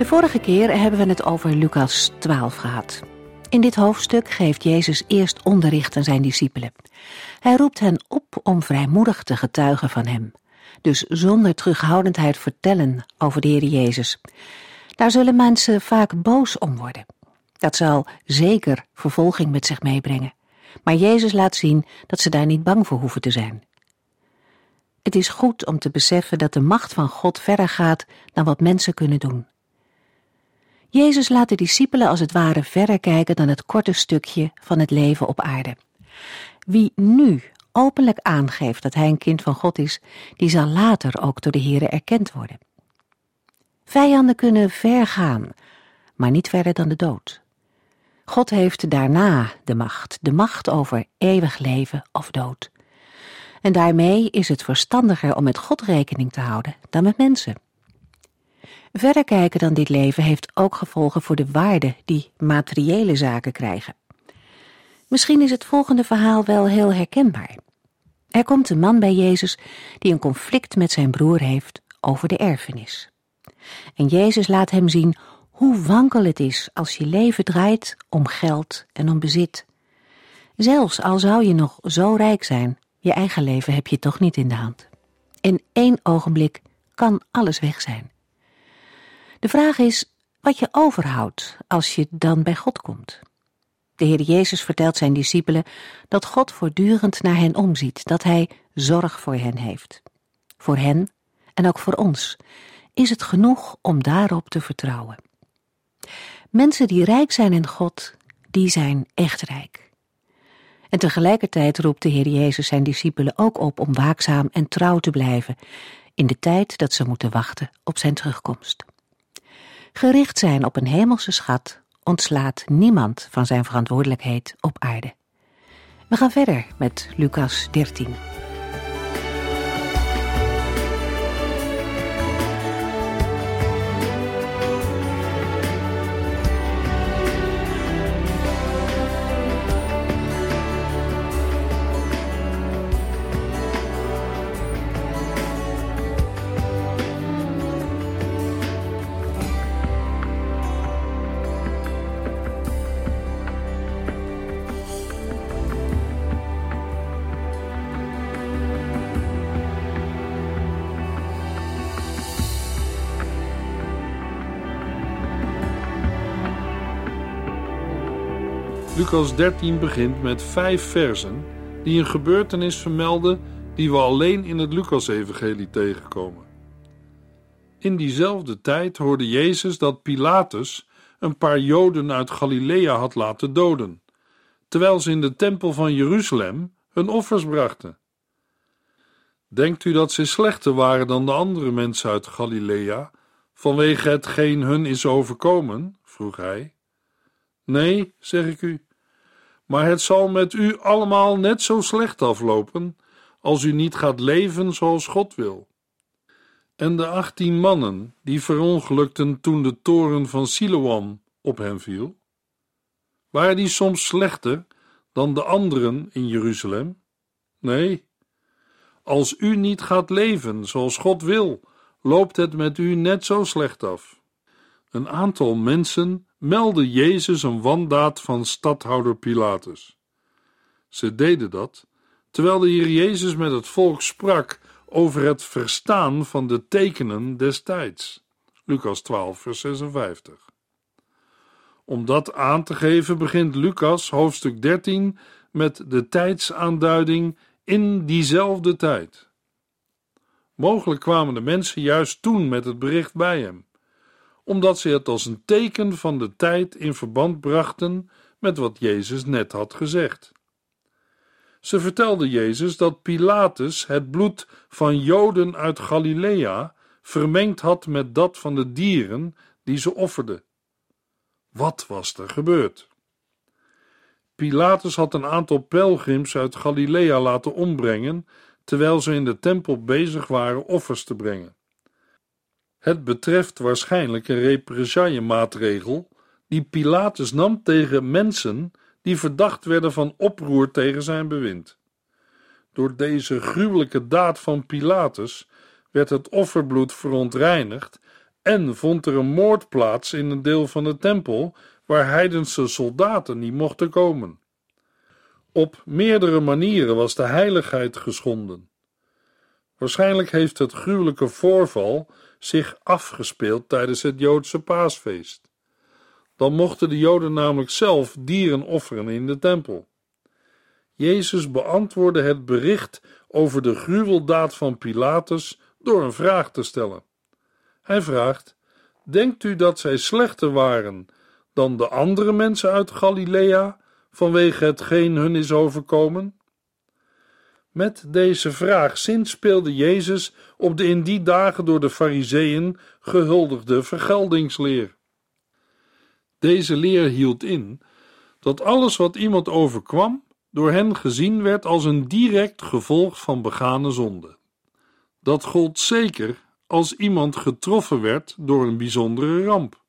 De vorige keer hebben we het over Lucas 12 gehad. In dit hoofdstuk geeft Jezus eerst onderricht aan zijn discipelen. Hij roept hen op om vrijmoedig te getuigen van hem. Dus zonder terughoudendheid vertellen over de Heer Jezus. Daar zullen mensen vaak boos om worden. Dat zal zeker vervolging met zich meebrengen. Maar Jezus laat zien dat ze daar niet bang voor hoeven te zijn. Het is goed om te beseffen dat de macht van God verder gaat dan wat mensen kunnen doen. Jezus laat de discipelen als het ware verder kijken dan het korte stukje van het leven op aarde. Wie nu openlijk aangeeft dat hij een kind van God is, die zal later ook door de Here erkend worden. Vijanden kunnen ver gaan, maar niet verder dan de dood. God heeft daarna de macht, de macht over eeuwig leven of dood. En daarmee is het verstandiger om met God rekening te houden dan met mensen. Verder kijken dan dit leven heeft ook gevolgen voor de waarde die materiële zaken krijgen. Misschien is het volgende verhaal wel heel herkenbaar. Er komt een man bij Jezus die een conflict met zijn broer heeft over de erfenis. En Jezus laat hem zien hoe wankel het is als je leven draait om geld en om bezit. Zelfs al zou je nog zo rijk zijn, je eigen leven heb je toch niet in de hand. In één ogenblik kan alles weg zijn. De vraag is wat je overhoudt als je dan bij God komt. De Heer Jezus vertelt zijn discipelen dat God voortdurend naar hen omziet, dat Hij zorg voor hen heeft. Voor hen en ook voor ons is het genoeg om daarop te vertrouwen. Mensen die rijk zijn in God, die zijn echt rijk. En tegelijkertijd roept de Heer Jezus zijn discipelen ook op om waakzaam en trouw te blijven in de tijd dat ze moeten wachten op zijn terugkomst. Gericht zijn op een hemelse schat ontslaat niemand van zijn verantwoordelijkheid op aarde. We gaan verder met Lucas 13. Lucas 13 begint met vijf versen die een gebeurtenis vermelden die we alleen in het Lucas-evangelie tegenkomen. In diezelfde tijd hoorde Jezus dat Pilatus een paar Joden uit Galilea had laten doden, terwijl ze in de tempel van Jeruzalem hun offers brachten. Denkt u dat ze slechter waren dan de andere mensen uit Galilea, vanwege hetgeen hun is overkomen? vroeg hij. Nee, zeg ik u, maar het zal met u allemaal net zo slecht aflopen als u niet gaat leven zoals God wil. En de achttien mannen die verongelukten toen de toren van Siloam op hen viel, waren die soms slechter dan de anderen in Jeruzalem? Nee. Als u niet gaat leven zoals God wil, loopt het met u net zo slecht af. Een aantal mensen meldde Jezus een wandaad van stadhouder Pilatus. Ze deden dat terwijl de Heer Jezus met het volk sprak over het verstaan van de tekenen des tijds. Lucas 12, vers 56. Om dat aan te geven begint Lucas hoofdstuk 13 met de tijdsaanduiding in diezelfde tijd. Mogelijk kwamen de mensen juist toen met het bericht bij hem omdat ze het als een teken van de tijd in verband brachten met wat Jezus net had gezegd. Ze vertelden Jezus dat Pilatus het bloed van Joden uit Galilea vermengd had met dat van de dieren die ze offerden. Wat was er gebeurd? Pilatus had een aantal pelgrims uit Galilea laten ombrengen terwijl ze in de tempel bezig waren offers te brengen. Het betreft waarschijnlijk een represaillemaatregel die Pilatus nam tegen mensen die verdacht werden van oproer tegen zijn bewind. Door deze gruwelijke daad van Pilatus werd het offerbloed verontreinigd en vond er een moord plaats in een deel van de tempel waar heidense soldaten niet mochten komen. Op meerdere manieren was de heiligheid geschonden. Waarschijnlijk heeft het gruwelijke voorval zich afgespeeld tijdens het Joodse paasfeest. Dan mochten de Joden namelijk zelf dieren offeren in de tempel. Jezus beantwoordde het bericht over de gruweldaad van Pilatus door een vraag te stellen. Hij vraagt: Denkt u dat zij slechter waren dan de andere mensen uit Galilea vanwege hetgeen hun is overkomen? Met deze vraag zinspeelde Jezus op de in die dagen door de Fariseeën gehuldigde vergeldingsleer. Deze leer hield in dat alles wat iemand overkwam, door hen gezien werd als een direct gevolg van begane zonde. Dat gold zeker als iemand getroffen werd door een bijzondere ramp.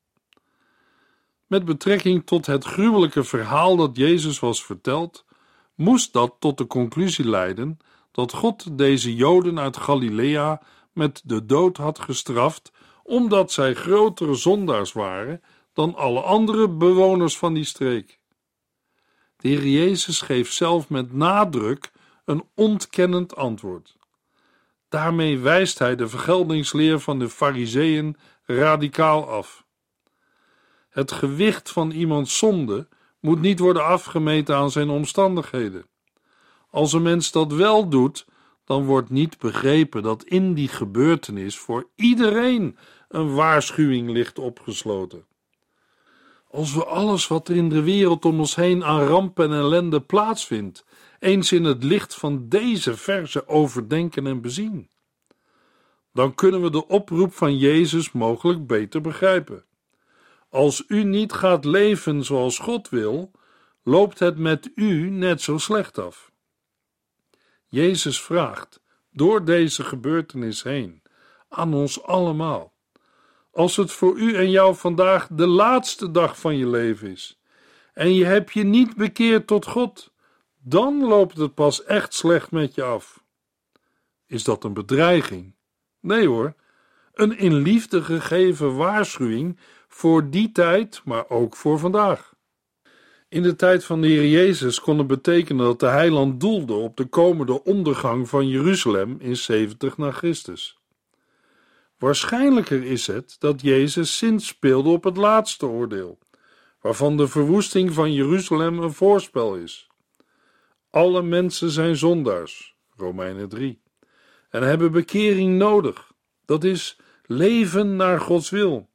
Met betrekking tot het gruwelijke verhaal dat Jezus was verteld, moest dat tot de conclusie leiden dat God deze Joden uit Galilea met de dood had gestraft, omdat zij grotere zondaars waren dan alle andere bewoners van die streek. De Heer Jezus geeft zelf met nadruk een ontkennend antwoord. Daarmee wijst hij de vergeldingsleer van de Fariseeën radicaal af. Het gewicht van iemands zonde moet niet worden afgemeten aan zijn omstandigheden. Als een mens dat wel doet, dan wordt niet begrepen dat in die gebeurtenis voor iedereen een waarschuwing ligt opgesloten. Als we alles wat er in de wereld om ons heen aan rampen en ellende plaatsvindt, eens in het licht van deze verse overdenken en bezien, dan kunnen we de oproep van Jezus mogelijk beter begrijpen. Als u niet gaat leven zoals God wil, loopt het met u net zo slecht af. Jezus vraagt door deze gebeurtenis heen aan ons allemaal: als het voor u en jou vandaag de laatste dag van je leven is en je hebt je niet bekeerd tot God, dan loopt het pas echt slecht met je af. Is dat een bedreiging? Nee hoor, een in liefde gegeven waarschuwing voor die tijd, maar ook voor vandaag. In de tijd van de Heer Jezus kon het betekenen dat de heiland doelde op de komende ondergang van Jeruzalem in 70 na Christus. Waarschijnlijker is het dat Jezus zins speelde op het laatste oordeel, waarvan de verwoesting van Jeruzalem een voorspel is. Alle mensen zijn zondaars, Romeinen 3, en hebben bekering nodig, dat is leven naar Gods wil,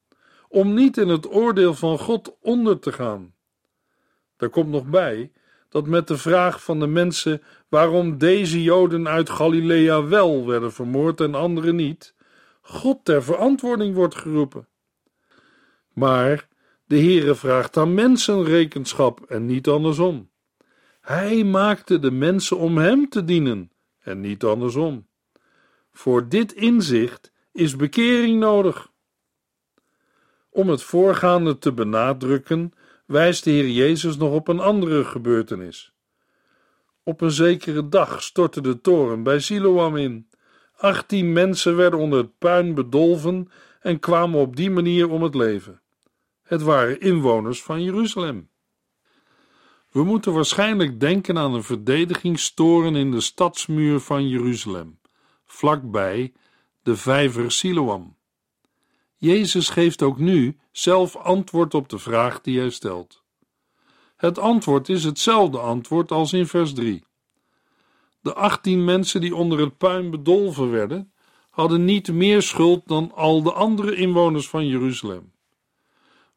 om niet in het oordeel van God onder te gaan. Daar komt nog bij dat met de vraag van de mensen waarom deze Joden uit Galilea wel werden vermoord en anderen niet, God ter verantwoording wordt geroepen. Maar de Heere vraagt aan mensen rekenschap en niet andersom. Hij maakte de mensen om hem te dienen en niet andersom. Voor dit inzicht is bekering nodig. Om het voorgaande te benadrukken, wijst de Heer Jezus nog op een andere gebeurtenis. Op een zekere dag stortte de toren bij Siloam in. Achttien mensen werden onder het puin bedolven en kwamen op die manier om het leven. Het waren inwoners van Jeruzalem. We moeten waarschijnlijk denken aan een verdedigingstoren in de stadsmuur van Jeruzalem, vlakbij de vijver Siloam. Jezus geeft ook nu zelf antwoord op de vraag die hij stelt. Het antwoord is hetzelfde antwoord als in vers 3. De achttien mensen die onder het puin bedolven werden, hadden niet meer schuld dan al de andere inwoners van Jeruzalem.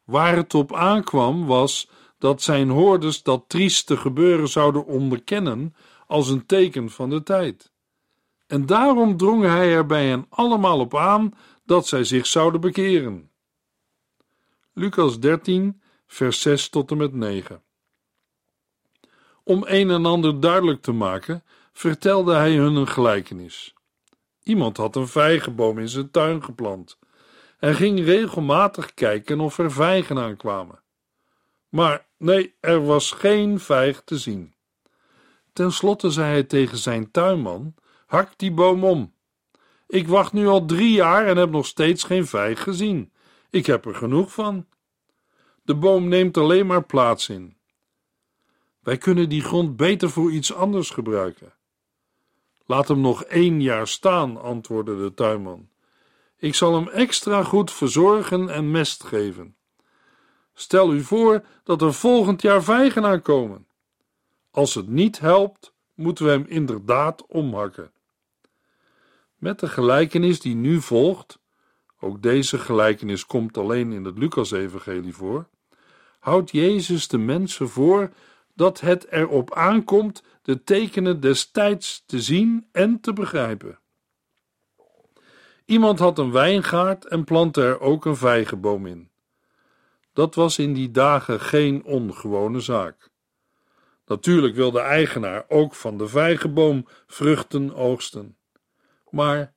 Waar het op aankwam was dat zijn hoorders dat trieste gebeuren zouden onderkennen als een teken van de tijd. En daarom drong hij er bij hen allemaal op aan dat zij zich zouden bekeren. Lucas 13, vers 6 tot en met 9. Om een en ander duidelijk te maken, vertelde hij hun een gelijkenis. Iemand had een vijgenboom in zijn tuin geplant en ging regelmatig kijken of er vijgen aankwamen. Maar nee, er was geen vijg te zien. Ten slotte zei hij tegen zijn tuinman: Hak die boom om. Ik wacht nu al drie jaar en heb nog steeds geen vijg gezien. Ik heb er genoeg van. De boom neemt alleen maar plaats in. Wij kunnen die grond beter voor iets anders gebruiken. Laat hem nog één jaar staan, antwoordde de tuinman. Ik zal hem extra goed verzorgen en mest geven. Stel u voor dat er volgend jaar vijgen aankomen. Als het niet helpt, moeten we hem inderdaad omhakken. Met de gelijkenis die nu volgt, ook deze gelijkenis komt alleen in het Lucas-evangelie voor, houdt Jezus de mensen voor dat het erop aankomt de tekenen destijds te zien en te begrijpen. Iemand had een wijngaard en plantte er ook een vijgenboom in. Dat was in die dagen geen ongewone zaak. Natuurlijk wil de eigenaar ook van de vijgenboom vruchten oogsten. Maar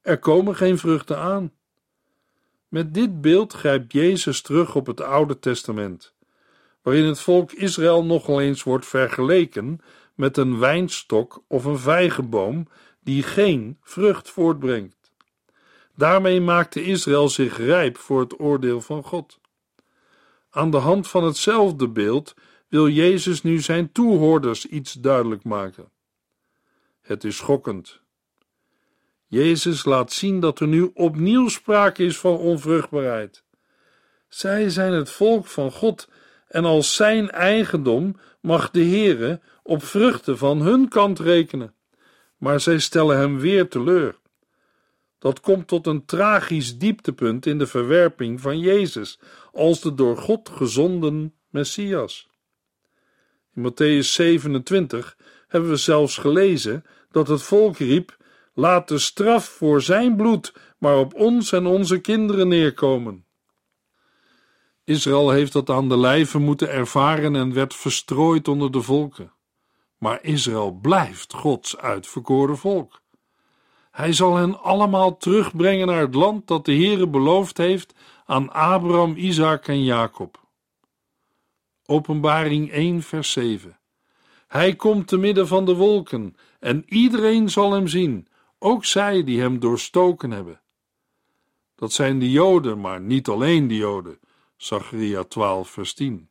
er komen geen vruchten aan. Met dit beeld grijpt Jezus terug op het Oude Testament, waarin het volk Israël nogal eens wordt vergeleken met een wijnstok of een vijgenboom die geen vrucht voortbrengt. Daarmee maakte Israël zich rijp voor het oordeel van God. Aan de hand van hetzelfde beeld wil Jezus nu zijn toehoorders iets duidelijk maken. Het is schokkend. Jezus laat zien dat er nu opnieuw sprake is van onvruchtbaarheid. Zij zijn het volk van God en als zijn eigendom mag de Heere op vruchten van hun kant rekenen. Maar zij stellen hem weer teleur. Dat komt tot een tragisch dieptepunt in de verwerping van Jezus als de door God gezonden Messias. In Matthäus 27 hebben we zelfs gelezen dat het volk riep: Laat de straf voor zijn bloed maar op ons en onze kinderen neerkomen. Israël heeft dat aan de lijve moeten ervaren en werd verstrooid onder de volken. Maar Israël blijft Gods uitverkoren volk. Hij zal hen allemaal terugbrengen naar het land dat de Heere beloofd heeft aan Abraham, Isaac en Jacob. Openbaring 1, vers 7. Hij komt te midden van de wolken en iedereen zal hem zien, ook zij die hem doorstoken hebben. Dat zijn de Joden, maar niet alleen de Joden. Zacharia 12, vers 10.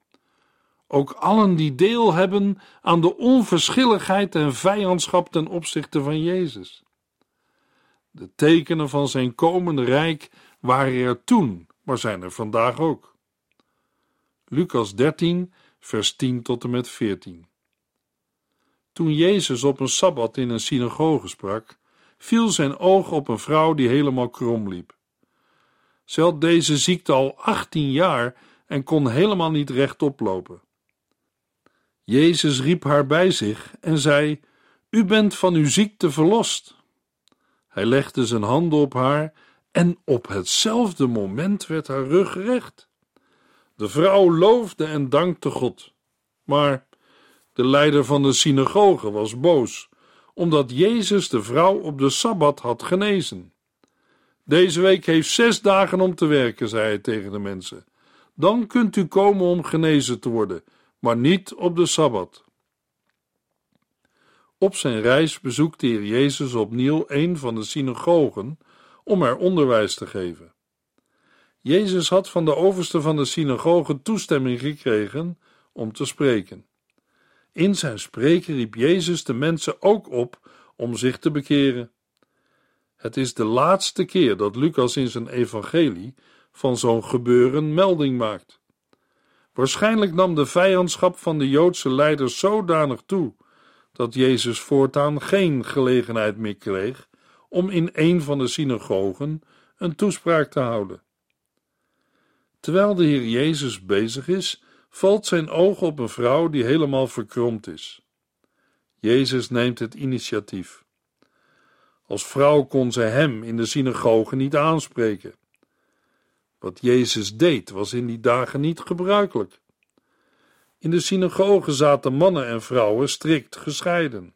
Ook allen die deel hebben aan de onverschilligheid en vijandschap ten opzichte van Jezus. De tekenen van zijn komende rijk waren er toen, maar zijn er vandaag ook. Lucas 13, vers 10 tot en met 14. Toen Jezus op een sabbat in een synagoge sprak, viel zijn oog op een vrouw die helemaal krom liep. Ze had deze ziekte al 18 jaar en kon helemaal niet rechtop lopen. Jezus riep haar bij zich en zei: U bent van uw ziekte verlost. Hij legde zijn handen op haar en op hetzelfde moment werd haar rug recht. De vrouw loofde en dankte God. Maar de leider van de synagoge was boos, omdat Jezus de vrouw op de sabbat had genezen. Deze week heeft zes dagen om te werken, zei hij tegen de mensen. Dan kunt u komen om genezen te worden, maar niet op de sabbat. Op zijn reis bezoekt de Heer Jezus opnieuw een van de synagogen om er onderwijs te geven. Jezus had van de overste van de synagoge toestemming gekregen om te spreken. In zijn spreken riep Jezus de mensen ook op om zich te bekeren. Het is de laatste keer dat Lucas in zijn evangelie van zo'n gebeuren melding maakt. Waarschijnlijk nam de vijandschap van de Joodse leiders zodanig toe dat Jezus voortaan geen gelegenheid meer kreeg om in een van de synagogen een toespraak te houden. Terwijl de Heer Jezus bezig is, valt zijn oog op een vrouw die helemaal verkromd is. Jezus neemt het initiatief. Als vrouw kon zij hem in de synagoge niet aanspreken. Wat Jezus deed was in die dagen niet gebruikelijk. In de synagoge zaten mannen en vrouwen strikt gescheiden.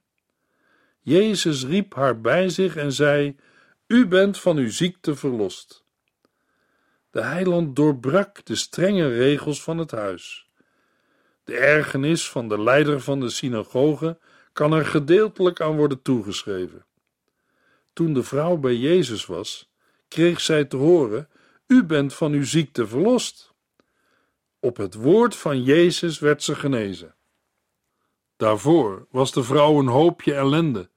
Jezus riep haar bij zich en zei: U bent van uw ziekte verlost. De heiland doorbrak de strenge regels van het huis. De ergernis van de leider van de synagoge kan er gedeeltelijk aan worden toegeschreven. Toen de vrouw bij Jezus was, kreeg zij te horen: U bent van uw ziekte verlost. Op het woord van Jezus werd ze genezen. Daarvoor was de vrouw een hoopje ellende,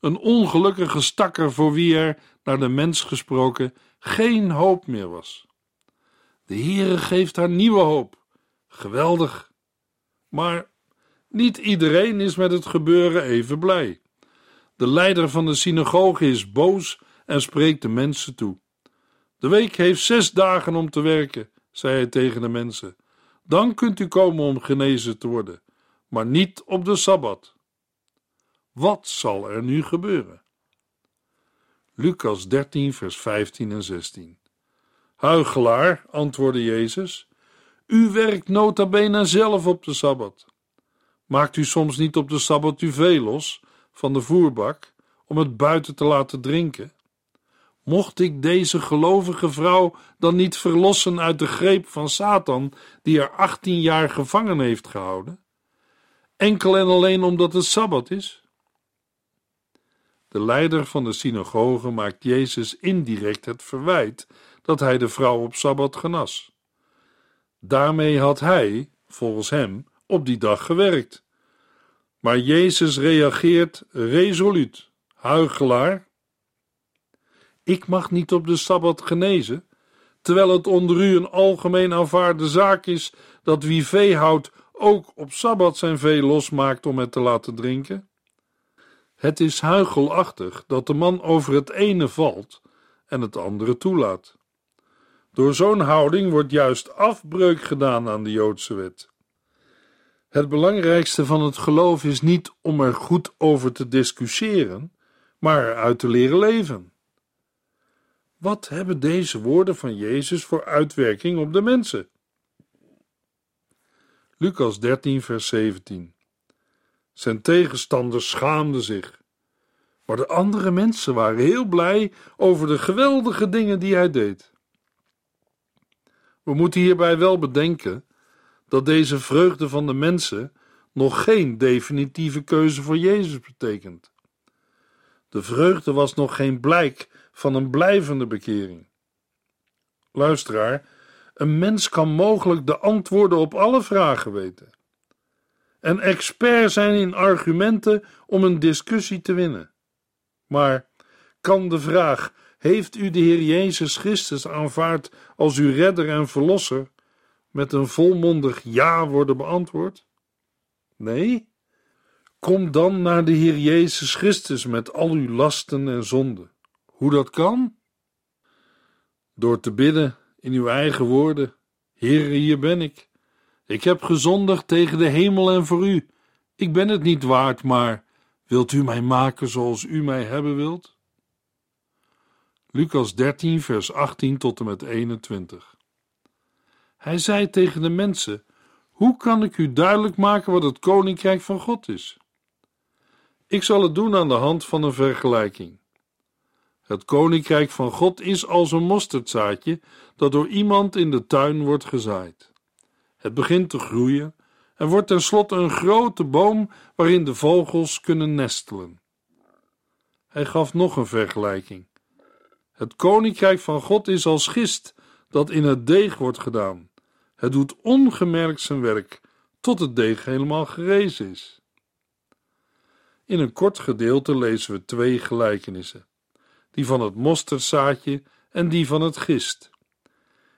een ongelukkige stakker voor wie er, naar de mens gesproken, geen hoop meer was. De Heere geeft haar nieuwe hoop. Geweldig. Maar niet iedereen is met het gebeuren even blij. De leider van de synagoge is boos en spreekt de mensen toe. De week heeft zes dagen om te werken, zei hij tegen de mensen. Dan kunt u komen om genezen te worden, maar niet op de sabbat. Wat zal er nu gebeuren? Lucas 13, vers 15 en 16. Huigelaar, antwoordde Jezus, u werkt nota bene zelf op de sabbat. Maakt u soms niet op de sabbat uw vee los van de voerbak om het buiten te laten drinken? Mocht ik deze gelovige vrouw dan niet verlossen uit de greep van Satan, die er achttien jaar gevangen heeft gehouden? Enkel en alleen omdat het sabbat is? De leider van de synagoge maakt Jezus indirect het verwijt dat hij de vrouw op sabbat genas. Daarmee had hij, volgens hem, op die dag gewerkt. Maar Jezus reageert resoluut: huigelaar. Ik mag niet op de sabbat genezen, terwijl het onder u een algemeen aanvaarde zaak is dat wie vee houdt ook op sabbat zijn vee losmaakt om het te laten drinken. Het is huichelachtig dat de man over het ene valt en het andere toelaat. Door zo'n houding wordt juist afbreuk gedaan aan de Joodse wet. Het belangrijkste van het geloof is niet om er goed over te discussiëren, maar eruit te leren leven. Wat hebben deze woorden van Jezus voor uitwerking op de mensen? Lucas 13, vers 17. Zijn tegenstanders schaamden zich, maar de andere mensen waren heel blij over de geweldige dingen die hij deed. We moeten hierbij wel bedenken dat deze vreugde van de mensen nog geen definitieve keuze voor Jezus betekent. De vreugde was nog geen blijk van een blijvende bekering. Luisteraar, een mens kan mogelijk de antwoorden op alle vragen weten. En expert zijn in argumenten om een discussie te winnen. Maar kan de vraag: heeft u de Heer Jezus Christus aanvaard als uw redder en verlosser? met een volmondig ja worden beantwoord? Nee? Kom dan naar de Heer Jezus Christus met al uw lasten en zonden. Hoe dat kan? Door te bidden in uw eigen woorden: Heere, hier ben ik. Ik heb gezondigd tegen de hemel en voor u. Ik ben het niet waard, maar wilt u mij maken zoals u mij hebben wilt? Lucas 13, vers 18 tot en met 21. Hij zei tegen de mensen: Hoe kan ik u duidelijk maken wat het koninkrijk van God is? Ik zal het doen aan de hand van een vergelijking. Het koninkrijk van God is als een mosterdzaadje dat door iemand in de tuin wordt gezaaid. Het begint te groeien en wordt tenslotte een grote boom waarin de vogels kunnen nestelen. Hij gaf nog een vergelijking. Het koninkrijk van God is als gist dat in het deeg wordt gedaan. Het doet ongemerkt zijn werk tot het deeg helemaal gerezen is. In een kort gedeelte lezen we twee gelijkenissen: die van het mosterdzaadje en die van het gist.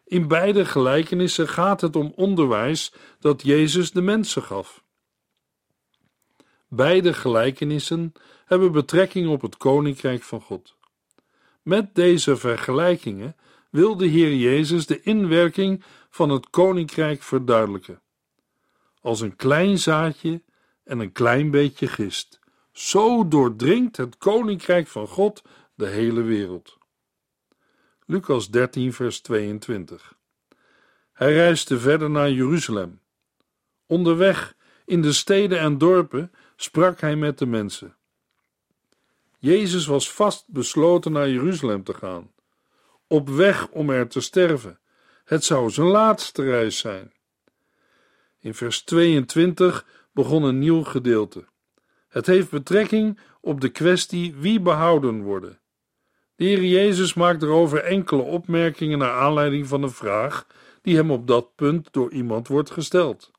In beide gelijkenissen gaat het om onderwijs dat Jezus de mensen gaf. Beide gelijkenissen hebben betrekking op het koninkrijk van God. Met deze vergelijkingen wil de Heer Jezus de inwerking van het koninkrijk verduidelijken. Als een klein zaadje en een klein beetje gist. Zo doordringt het koninkrijk van God de hele wereld. Lucas 13, vers 22. Hij reisde verder naar Jeruzalem. Onderweg in de steden en dorpen sprak hij met de mensen. Jezus was vast besloten naar Jeruzalem te gaan, op weg om er te sterven. Het zou zijn laatste reis zijn. In vers 22 begon een nieuw gedeelte. Het heeft betrekking op de kwestie wie behouden worden. De Heer Jezus maakt erover enkele opmerkingen naar aanleiding van een vraag die hem op dat punt door iemand wordt gesteld.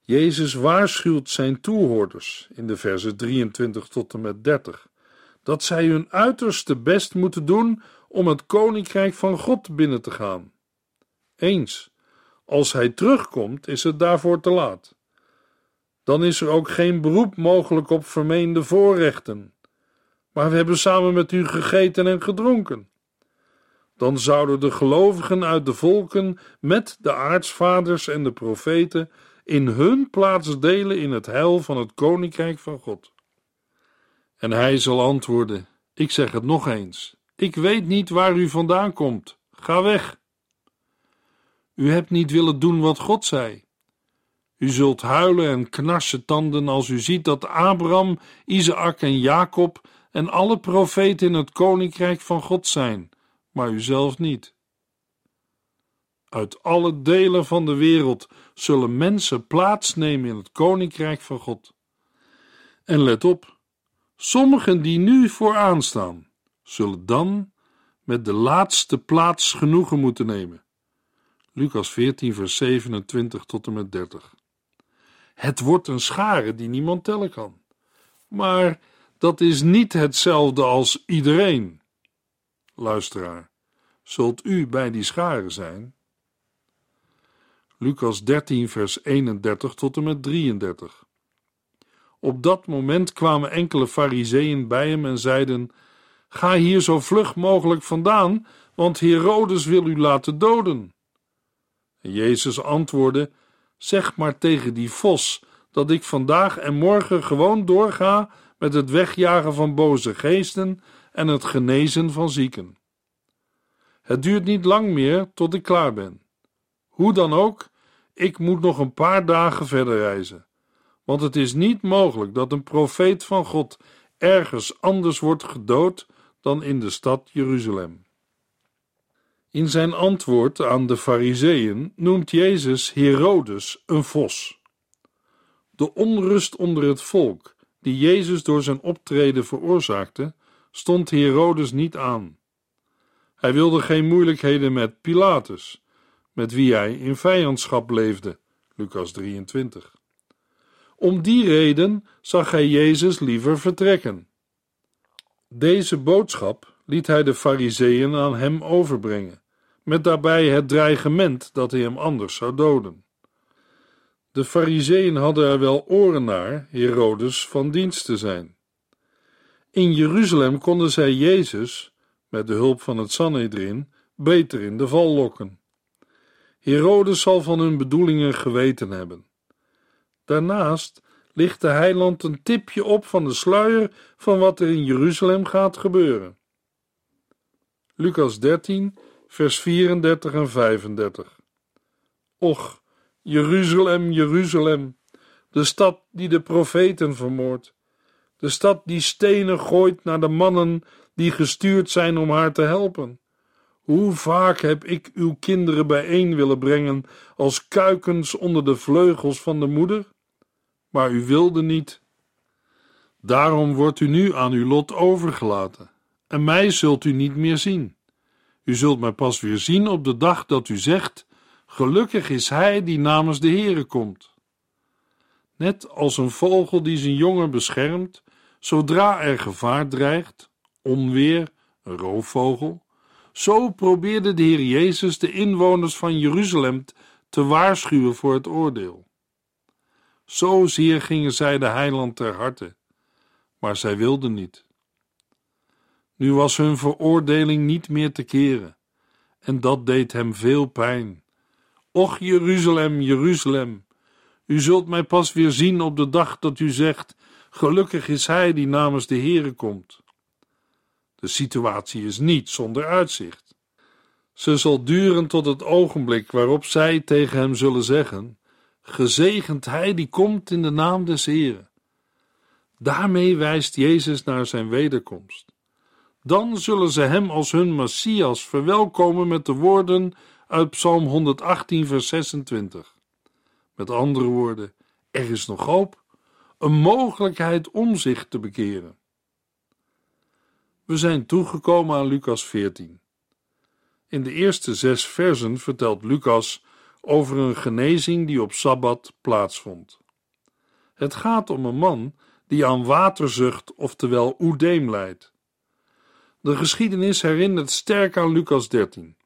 Jezus waarschuwt zijn toehoorders in de versen 23 tot en met 30 dat zij hun uiterste best moeten doen om het koninkrijk van God binnen te gaan. Eens, als hij terugkomt, is het daarvoor te laat. Dan is er ook geen beroep mogelijk op vermeende voorrechten. Maar we hebben samen met u gegeten en gedronken. Dan zouden de gelovigen uit de volken met de aartsvaders en de profeten in hun plaats delen in het heil van het koninkrijk van God. En hij zal antwoorden: Ik zeg het nog eens. Ik weet niet waar u vandaan komt. Ga weg. U hebt niet willen doen wat God zei. U zult huilen en knarsen tanden als u ziet dat Abraham, Isaac en Jacob en alle profeten in het koninkrijk van God zijn, maar u zelf niet. Uit alle delen van de wereld zullen mensen plaatsnemen in het koninkrijk van God. En let op, sommigen die nu vooraan staan, zullen dan met de laatste plaats genoegen moeten nemen. Lucas 14, vers 27 tot en met 30. Het wordt een schare die niemand tellen kan. Maar dat is niet hetzelfde als iedereen. Luisteraar, zult u bij die schare zijn? Lucas 13, vers 31 tot en met 33. Op dat moment kwamen enkele fariseeën bij hem en zeiden: Ga hier zo vlug mogelijk vandaan, want Herodes wil u laten doden. En Jezus antwoordde: Zeg maar tegen die vos dat ik vandaag en morgen gewoon doorga met het wegjagen van boze geesten en het genezen van zieken. Het duurt niet lang meer tot ik klaar ben. Hoe dan ook, ik moet nog een paar dagen verder reizen, want het is niet mogelijk dat een profeet van God ergens anders wordt gedood dan in de stad Jeruzalem. In zijn antwoord aan de Fariseeën noemt Jezus Herodes een vos. De onrust onder het volk, die Jezus door zijn optreden veroorzaakte, stond Herodes niet aan. Hij wilde geen moeilijkheden met Pilatus, met wie hij in vijandschap leefde. Lucas 23. Om die reden zag hij Jezus liever vertrekken. Deze boodschap liet hij de Fariseeën aan hem overbrengen, met daarbij het dreigement dat hij hem anders zou doden. De Fariseeën hadden er wel oren naar Herodes van dienst te zijn. In Jeruzalem konden zij Jezus, met de hulp van het Sanhedrin, beter in de val lokken. Herodes zal van hun bedoelingen geweten hebben. Daarnaast ligt de heiland een tipje op van de sluier van wat er in Jeruzalem gaat gebeuren. Lucas 13, vers 34 en 35. Och, Jeruzalem, Jeruzalem, de stad die de profeten vermoordt, de stad die stenen gooit naar de mannen die gestuurd zijn om haar te helpen. Hoe vaak heb ik uw kinderen bijeen willen brengen als kuikens onder de vleugels van de moeder? Maar u wilde niet. Daarom wordt u nu aan uw lot overgelaten, en mij zult u niet meer zien. U zult mij pas weer zien op de dag dat u zegt: Gelukkig is hij die namens de Heere komt. Net als een vogel die zijn jongen beschermt, zodra er gevaar dreigt, onweer, een roofvogel, zo probeerde de Heer Jezus de inwoners van Jeruzalem te waarschuwen voor het oordeel. Zozeer gingen zij de heiland ter harte, maar zij wilden niet. Nu was hun veroordeling niet meer te keren, en dat deed hem veel pijn. Och Jeruzalem, Jeruzalem, u zult mij pas weer zien op de dag dat u zegt: Gelukkig is hij die namens de Heere komt. De situatie is niet zonder uitzicht. Ze zal duren tot het ogenblik waarop zij tegen hem zullen zeggen: Gezegend hij die komt in de naam des Heren. Daarmee wijst Jezus naar zijn wederkomst. Dan zullen ze hem als hun Messias verwelkomen met de woorden uit Psalm 118, vers 26. Met andere woorden, er is nog hoop, een mogelijkheid om zich te bekeren. We zijn toegekomen aan Lucas 14. In de eerste zes versen vertelt Lucas over een genezing die op sabbat plaatsvond. Het gaat om een man die aan waterzucht, oftewel oedeem leidt. De geschiedenis herinnert sterk aan Lucas 13.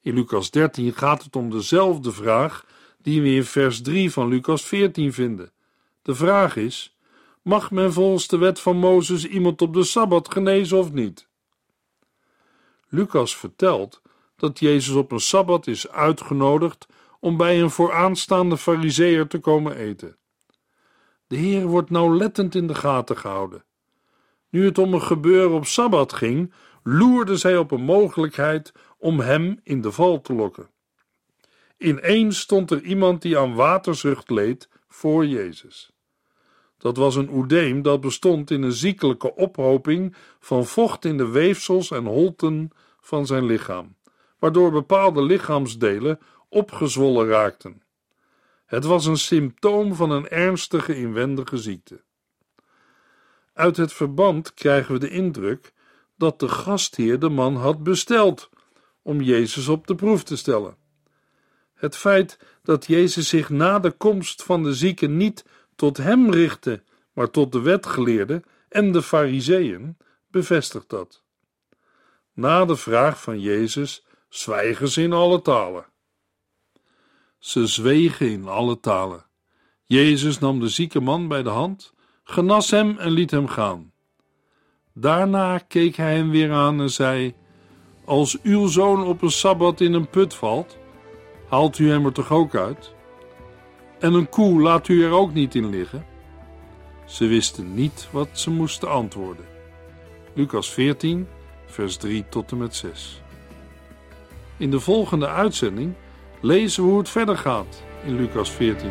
In Lucas 13 gaat het om dezelfde vraag die we in vers 3 van Lucas 14 vinden. De vraag is: mag men volgens de wet van Mozes iemand op de sabbat genezen of niet? Lucas vertelt dat Jezus op een sabbat is uitgenodigd om bij een vooraanstaande fariseer te komen eten. De Heer wordt nauwlettend in de gaten gehouden. Nu het om een gebeuren op sabbat ging, loerde zij op een mogelijkheid om hem in de val te lokken. Ineens stond er iemand die aan waterzucht leed voor Jezus. Dat was een oedeem dat bestond in een ziekelijke ophoping van vocht in de weefsels en holten van zijn lichaam, waardoor bepaalde lichaamsdelen opgezwollen raakten. Het was een symptoom van een ernstige inwendige ziekte. Uit het verband krijgen we de indruk dat de gastheer de man had besteld om Jezus op de proef te stellen. Het feit dat Jezus zich na de komst van de zieke niet tot hem richtte, maar tot de wetgeleerden en de fariseeën, bevestigt dat. Na de vraag van Jezus zwijgen ze in alle talen. Ze zwegen in alle talen. Jezus nam de zieke man bij de hand, genas hem en liet hem gaan. Daarna keek hij hem weer aan en zei: Als uw zoon op een sabbat in een put valt, haalt u hem er toch ook uit? En een koe laat u er ook niet in liggen? Ze wisten niet wat ze moesten antwoorden. Lucas 14, vers 3 tot en met 6. In de volgende uitzending lezen hoe het verder gaat in Lucas 14.